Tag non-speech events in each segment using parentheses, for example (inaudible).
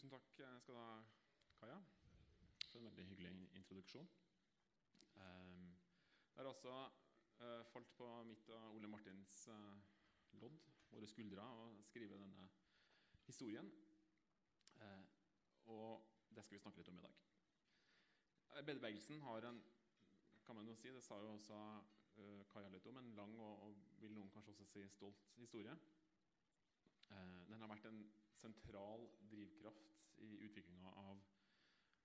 Tusen takk skal du ha, Kaja, for en veldig hyggelig introduksjon. Det har også uh, falt på mitt og Ole Martins uh, lodd, våre skuldre, å skrive denne historien. Og det skal vi snakke litt om i dag. Arbeiderbevegelsen har en kan man jo si, det sa jo også Kaja litt om, en lang og, og, vil noen kanskje også si stolt historie. den har vært en sentral drivkraft i utviklinga av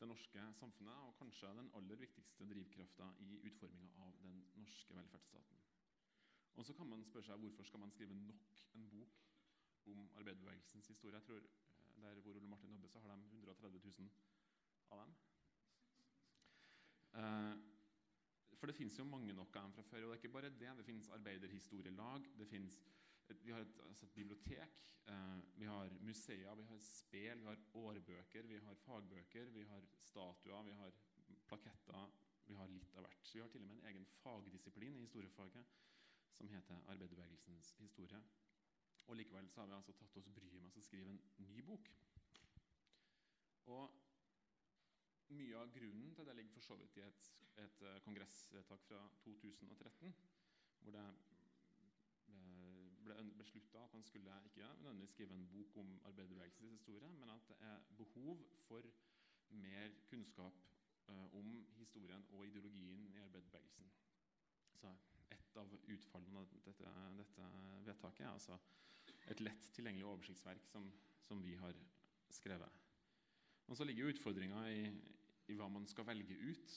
det norske samfunnet, og kanskje den aller viktigste drivkrafta i utforminga av den norske velferdsstaten. Og så kan man spørre seg hvorfor skal man skrive nok en bok om arbeiderbevegelsens historie. Jeg tror eh, Der hvor Ole Martin jobber, så har de 130 000 av dem. Eh, for det finnes jo mange nok av dem fra før. Og det er ikke bare det. Det finnes arbeiderhistorielag. det finnes vi har et, altså et bibliotek, eh, vi har museer, vi har spel, vi har årbøker, vi har fagbøker, vi har statuer, vi har plaketter. Vi har litt av hvert. Vi har til og med en egen fagdisiplin i historiefaget som heter arbeiderbevegelsens historie. Og Likevel så har vi altså tatt oss bryet med å skrive en ny bok. Og Mye av grunnen til det ligger for så vidt i et, et eh, kongressvedtak fra 2013, hvor det beslutta at man skulle ikke nødvendigvis skrive en bok om arbeiderbevegelsens historie, men at det er behov for mer kunnskap uh, om historien og ideologien i arbeiderbevegelsen. Så Et av utfallene av dette, dette, vedtaket er altså et lett tilgjengelig oversiktsverk som, som vi har skrevet. Og Så ligger utfordringa i, i, hva man skal velge ut.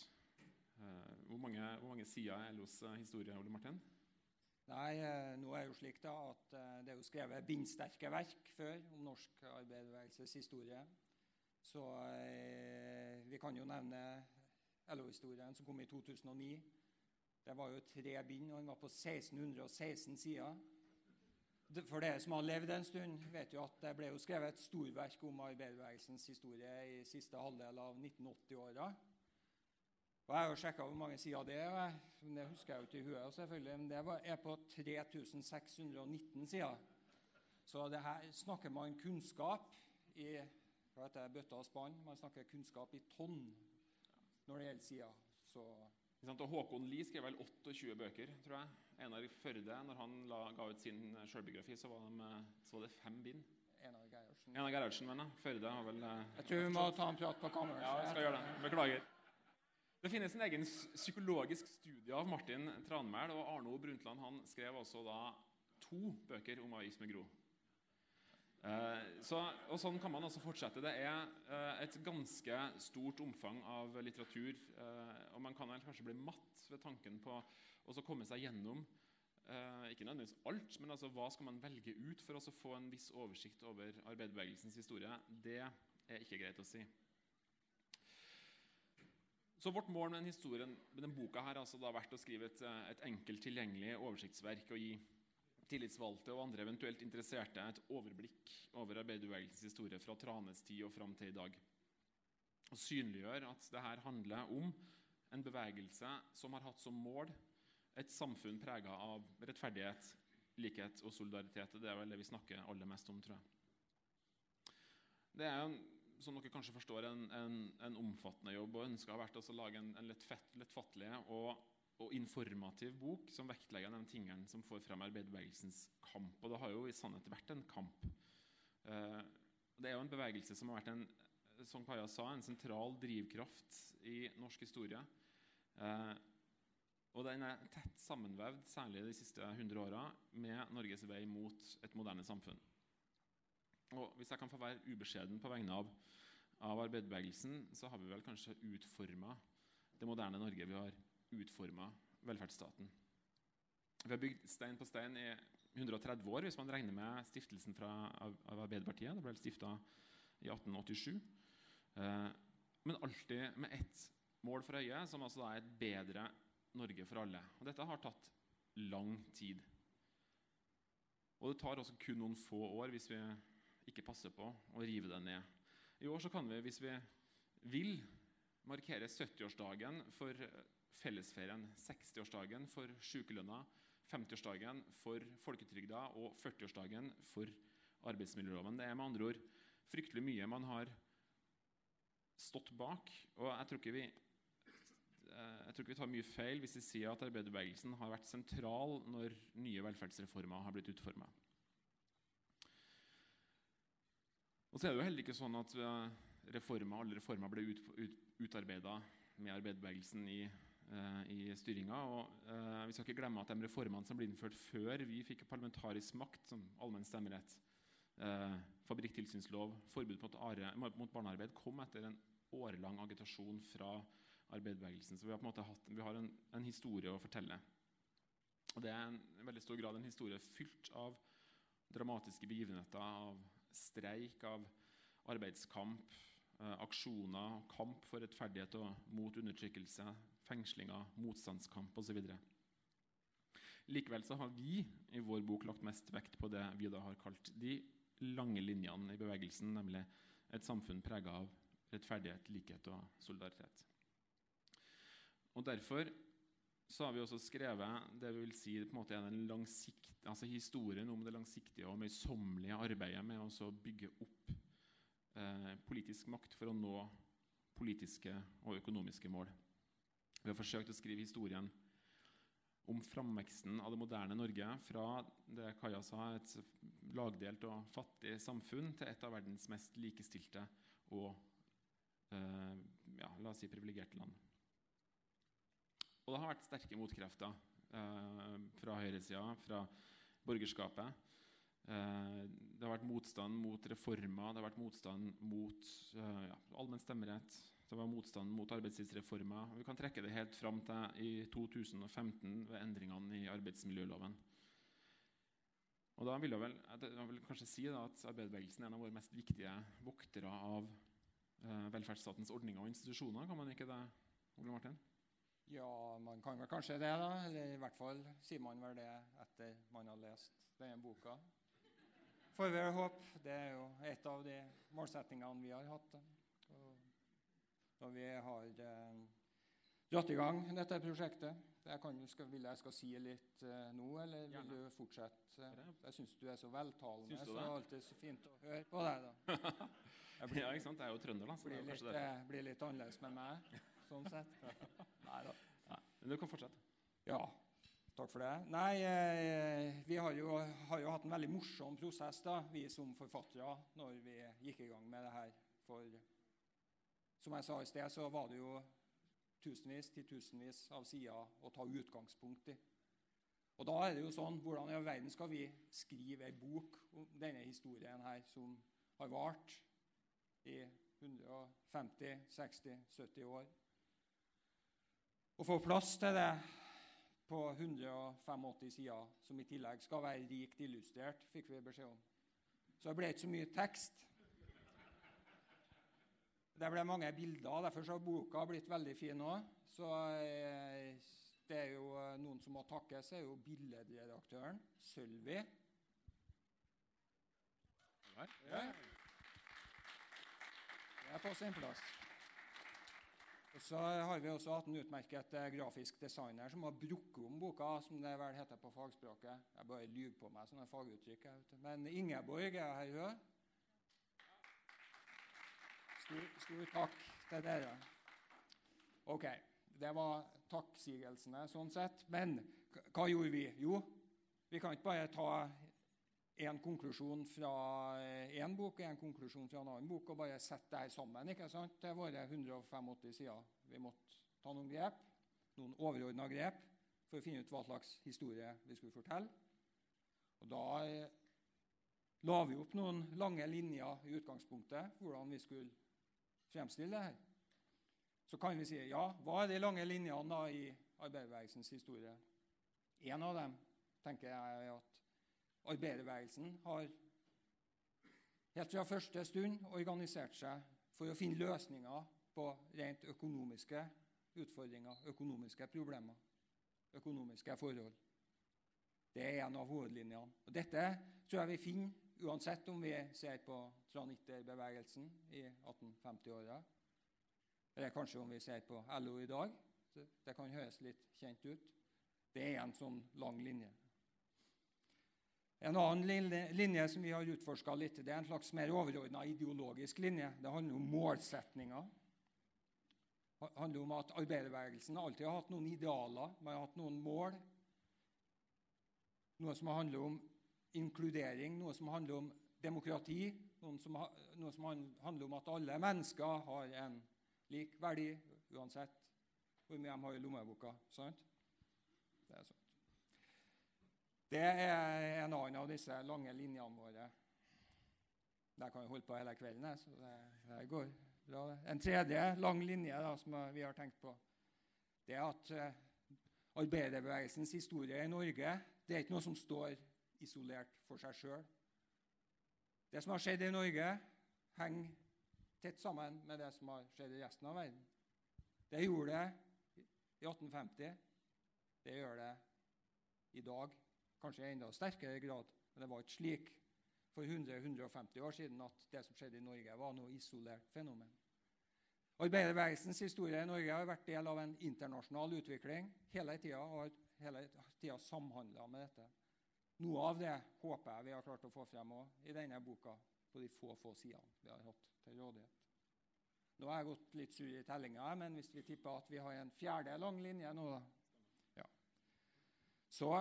Uh, hvor, mange, hvor mange sider er LOs historie, Ole Martin? Nei, eh, nå er det jo slik da at eh, det er jo skrevet bindsterke verk før om norsk arbeiderbevegelses historie. Så eh, vi kan jo nevne LO-historien som kom i 2009. Det var jo tre bind, og den var på 1616 sider. For dere som har levd en stund, vet jo at det ble jo skrevet et storverk om arbeiderbevegelsens historie i siste halvdel av 1980-åra. Og Jeg har jo sjekka hvor mange sider det er. men Det husker jeg jo ikke i huet. selvfølgelig, Men det er på 3619 sider. Så det her snakker man kunnskap i hva heter det, bøtta og spann. Man snakker kunnskap i tonn når det gjelder sider. Så og Håkon Lie skrev vel 28 bøker, tror jeg. Einar Førde, når han la, ga ut sin sjølbiografi, så, så, var det fem bind. Einar Gerhardsen. Einar Gerhardsen, mener jeg. Førde har vel eh, Jeg tror vi må ta en prat på kammeret. Ja, jeg skal gjøre det. Beklager. Det finnes en egen psykologisk studie av Martin Tranmæl. og Arno Brundtland han skrev også da to bøker om Ais med Gro. Eh, så, og Sånn kan man også fortsette. Det er eh, et ganske stort omfang av litteratur. Eh, og Man kan kanskje bli matt ved tanken på å komme seg gjennom eh, ikke nødvendigvis alt, men altså hva skal man velge ut for å få en viss oversikt over arbeiderbevegelsens historie. Det er ikke greit å si. Så Vårt mål med historien, med denne boka her, altså har vært å skrive et, eh, et enkelt tilgjengelig oversiktsverk og gi tillitsvalgte og andre eventuelt interesserte et overblikk over arbeiderbevegelsens historie fra Tranes tid og fram til i dag. Og synliggjør at dette handler om en bevegelse som har hatt som mål et samfunn prega av rettferdighet, likhet og solidaritet. Det er vel det vi snakker aller mest om, tror jeg. Det er en som dere kanskje forstår, en, en, en omfattende jobb. og Ønsket har vært å lage en, en lettfattelig og, og, informativ bok som vektlegger de tingene som får frem arbeiderbevegelsens kamp. Og det har jo i sannhet vært en kamp. Eh, det er jo en bevegelse som har vært en som Kaja sa, en sentral drivkraft i norsk historie. Eh, og den er tett sammenvevd, særlig de siste 100 åra, med Norges vei mot et moderne samfunn. Og Hvis jeg kan få være ubeskjeden på vegne av, av arbeiderbevegelsen, så har vi vel kanskje utforma det moderne Norge. Vi har utforma velferdsstaten. Vi har bygd stein på stein i 130 år, hvis man regner med stiftelsen fra, av, av Arbeiderpartiet. Det ble stifta i 1887. Eh, men alltid med ett mål for øye, som altså er et bedre Norge for alle. Og Dette har tatt lang tid. Og det tar også kun noen få år hvis vi ikke passer på å rive det ned. I år så kan vi, hvis vi vil, markere 70-årsdagen for fellesferien, 60-årsdagen for sykelønna, 50-årsdagen for folketrygda og 40-årsdagen for arbeidsmiljøloven. Det er med andre ord fryktelig mye man har stått bak. Og jeg tror ikke vi eh, tror ikke vi tar mye feil hvis vi sier at arbeiderbevegelsen har vært sentral når nye velferdsreformer har blitt utforma. Og så er det jo heller ikke sånn at eh, reformer, alle reformer ble ut, ut, utarbeida med arbeiderbevegelsen i, uh, i styringa. Og, uh, vi skal ikke glemme at de reformene som ble innført før vi fikk parlamentarisk makt, som allmenn stemmerett, uh, fabrikktilsynslov, forbud mot, are, mot, barnearbeid, kom etter en årelang agitasjon fra arbeiderbevegelsen. Så vi har på en måte hatt, vi har en, en historie å fortelle. Og det er en, i veldig stor grad en historie fylt av dramatiske begivenheter, av streik, av arbeidskamp, eh, aksjoner, kamp for rettferdighet og mot undertrykkelse, fengslinger, motstandskamp osv. Likevel så har vi i vår bok lagt mest vekt på det vi da har kalt de lange linjene i bevegelsen, nemlig et samfunn prega av rettferdighet, likhet og solidaritet. Og Derfor så har vi også skrevet det vi vil si på en måte er den altså historien om det langsiktige og møysommelige arbeidet med å bygge opp eh, politisk makt for å nå politiske og økonomiske mål. Vi har forsøkt å skrive historien om framveksten av det moderne Norge fra det Kaja sa, et lagdelt og fattig samfunn til et av verdens mest likestilte og eh, ja, la oss si privilegerte land. Og det har vært sterke motkrefter eh, fra høyresida, fra borgerskapet. Eh, det har vært motstand mot reformer, det har vært motstand mot eh, ja, allmenn stemmerett. Det var motstand mot arbeidstidsreformer. Vi kan trekke det helt fram til i 2015 ved endringene i arbeidsmiljøloven. Og da vil jeg vel, jeg vil kanskje si at Arbeiderbevegelsen er en av våre mest viktige voktere av eh, velferdsstatens ordninger og institusjoner. Kan man ikke det, Ole Martin? Ja, man kan vel kanskje det. da, eller I hvert fall sier man vel det etter man har lest denne boka får vi håpe. Det er jo et av de målsettingene vi har hatt. Da vi har eh, dratt i gang dette prosjektet. Jeg kan, skal, vil jeg skal si litt eh, nå, eller vil Gjerne. du fortsette? Jeg syns du er så veltalende. Så det er alltid så fint å høre på deg. da. (laughs) Blir, ja, ikke sant? Jeg er jo trønder, da. Så blir, litt, eh, blir litt annerledes med meg, sånn sett. Nei da. Men du kan fortsette. Ja. Takk for det. Nei, eh, vi har jo, har jo, hatt en veldig morsom prosess, da, vi som forfattere, når vi gikk i gang med det her. For som jeg sa i sted, så var det jo tusenvis, titusenvis av sider å ta utgangspunkt i. Og da er det jo sånn Hvordan i all verden skal vi skrive ei bok om denne historien her, som har vart i 150, 60, 70 år? Å få plass til det på 185 sider, som i tillegg skal være rikt illustrert, fikk vi beskjed om. Så det ble ikke så mye tekst. Det ble mange bilder, derfor har boka blitt veldig fin òg. Så eh, det er jo eh, noen som må takkes, er jo billedredaktøren Sølvi. Ja. Det er på sin plass. Og så har vi også hatt en utmerket eh, grafisk designer som har brukket om boka, som det vel heter på fagspråket. Jeg bare lyver på meg sånne faguttrykk. Men Ingeborg er her, hun. Stor, stor takk til dere. OK. Det var takksigelsene sånn sett. Men hva gjorde vi? Jo, vi kan ikke bare ta en konklusjon fra én eh, bok og en konklusjon fra en annen bok og bare sette det her sammen. ikke sant? Det var 185 sider. Vi måtte ta noen grep, noen overordna grep, for å finne ut hva slags historie vi skulle fortelle. Og Da eh, la vi opp noen lange linjer i utgangspunktet hvordan vi skulle fremstille det her. Så kan vi si ja, hva er de lange linjene da i arbeiderbevegelsens historie? En av dem tenker jeg at Arbeiderbevegelsen har helt fra første stund organisert seg for å finne løsninger på rent økonomiske utfordringer, økonomiske problemer, økonomiske forhold. Det er en av hovedlinjene. Og dette tror jeg vi finner uansett om vi ser på tranitterbevegelsen i 1850-åra, eller kanskje om vi ser på LO i dag. Det kan høres litt kjent ut. Det er en sånn lang linje. En annen linje som vi har utforska litt, det er en slags mer overordna ideologisk linje. Det handler om målsetninger. Det handler om at Arbeiderbevegelsen alltid har hatt noen idealer, man har hatt noen mål. Noe som handler om inkludering, noe som handler om demokrati, noe som, handler om at alle mennesker har en lik verdi uansett hvor mye de har i lommeboka. Sant? Det er sant. Det er en annen av disse lange linjene våre. Der kan vi holde på hele kvelden. så det, det går bra. En tredje lang linje da, som vi har tenkt på, det er at uh, arbeiderbevegelsens historie i Norge det er ikke noe som står isolert for seg sjøl. Det som har skjedd i Norge, henger tett sammen med det som har skjedd i resten av verden. Det gjorde det i 1850. Det gjør det i dag kanskje i enda sterkere grad. Men det var ikke slik for 100-150 år siden at det som skjedde i Norge, var noe isolert fenomen. Arbeiderbevegelsens historie i Norge har vært del av en internasjonal utvikling hele tida og har hele tida samhandla med dette. Noe av det håper jeg vi har klart å få frem i denne boka, på de få få sidene vi har hatt til rådighet. Nå har jeg gått litt sur i tellinga, men hvis vi tipper at vi har en fjerde lang linje nå, ja. så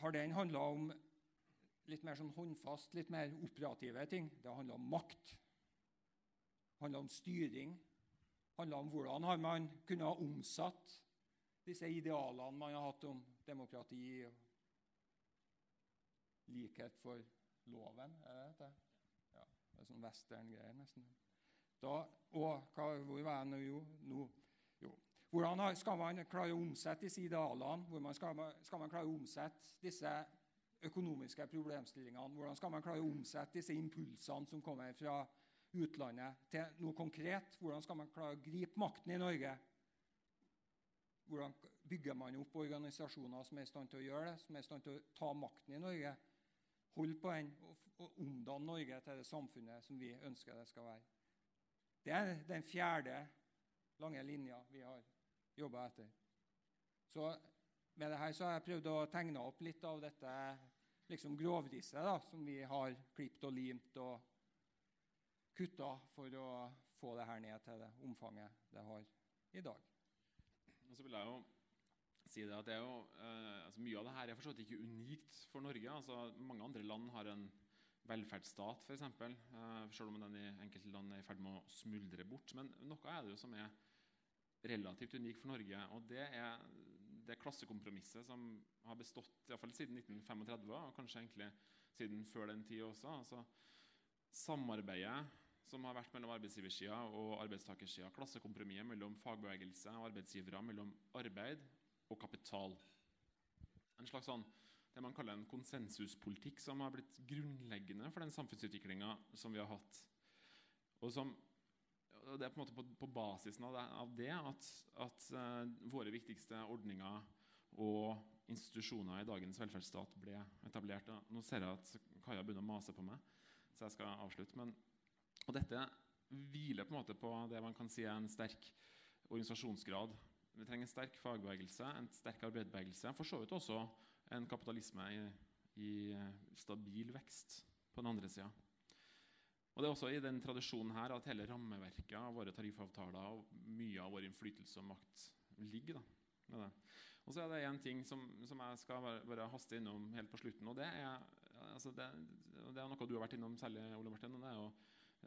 har den handla om litt mer sånn håndfast, litt mer operative ting. Det handler om makt. Det handler om styring. Det handler om hvordan har man kunne ha omsatt disse idealene man har hatt om demokrati og likhet for loven. Er det det? Ja, det er sånn western-greier, nesten. Da, og hva, hvor var jeg nå? nå? Hvordan skal man klare å omsette disse idealene? Hvordan skal man, skal man klare å omsette disse økonomiske problemstillingene? Hvordan skal man klare å omsette disse impulsene som kommer fra utlandet, til noe konkret? Hvordan skal man klare å gripe makten i Norge? Hvordan bygger man opp organisasjoner som er i stand til å gjøre det, som er i stand til å ta makten i Norge? Holde på den og omdanne Norge til det samfunnet som vi ønsker det skal være. Det er den fjerde lange linja vi har jobba etter. Så med det her så har jeg prøvd å tegne opp litt av dette liksom grovrisset da, som vi har klippet og limt og kutta for å få det her ned til det omfanget det har i dag. Og så vil jeg jo si det at det er jo, eh, altså Mye av det her er for ikke unikt for Norge. altså Mange andre land har en velferdsstat, f.eks., eh, selv om den i enkelte land er i ferd med å smuldre bort. Men noe er det jo som er relativt unik for Norge. og Det er det klassekompromisset som har bestått i fall siden 1935, og kanskje egentlig siden før den tid også. altså Samarbeidet som har vært mellom arbeidsgiversida og arbeidstakersida. Klassekompromisset mellom fagbevegelse og arbeidsgivere, mellom arbeid og kapital. En slags sånn, det man kaller en konsensuspolitikk som har blitt grunnleggende for den samfunnsutviklinga som vi har hatt. Og som det er på på, på basisen av det, av det at, at uh, våre viktigste ordninger og institusjoner i dagens velferdsstat ble etablert. Nå ser jeg at Kaja begynner å mase på meg, så jeg skal avslutte. Men, og dette hviler på en måte på det man kan si er en sterk organisasjonsgrad. Vi trenger en sterk fagbevegelse, en sterk arbeiderbevegelse. For så vidt også en kapitalisme i, i stabil vekst på den andre sida. Og Det er også i den tradisjonen her at hele rammeverket av våre tariffavtaler og mye av vår innflytelse og makt ligger. da, Og så er det én ting som, som, jeg skal bare, haste innom helt på slutten. og Det er, altså det, det er noe du har vært innom særlig, Ole Martin. og det er jo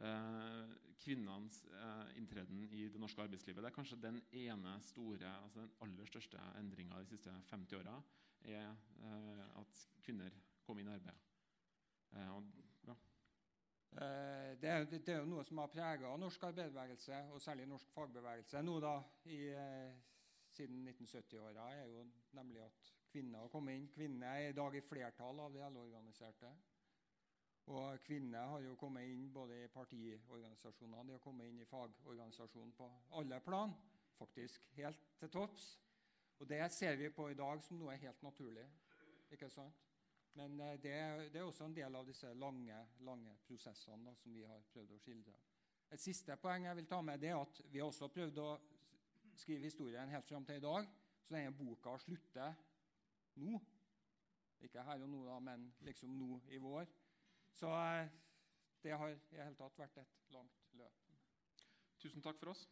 eh, Kvinnenes eh, inntreden i det norske arbeidslivet. Det er kanskje den ene store, altså den aller største endringa de siste 50 åra. Er eh, at kvinner kom inn i arbeid. Eh, og det er, det er, jo noe som har prega norsk arbeiderbevegelse, og særlig norsk fagbevegelse nå da, i, eh, siden 1970-åra, er jo nemlig at kvinner har kommet inn. Kvinner er i dag i flertall av de LO-organiserte. Og kvinner har jo kommet inn både i partiorganisasjonene de har kommet inn i fagorganisasjonen på alle plan, faktisk helt til topps. Og det ser vi på i dag som noe helt naturlig. ikke sant? Men eh, det, det, er også en del av disse lange, lange prosessene da, som vi har prøvd å skildre. Et siste poeng jeg vil ta med, det er at vi har også prøvd å skrive historien helt fram til i dag. Så denne boka slutter nå. Ikke her og nå, da, men liksom nå i vår. Så eh, det har i det hele tatt vært et langt løp. Tusen takk for oss.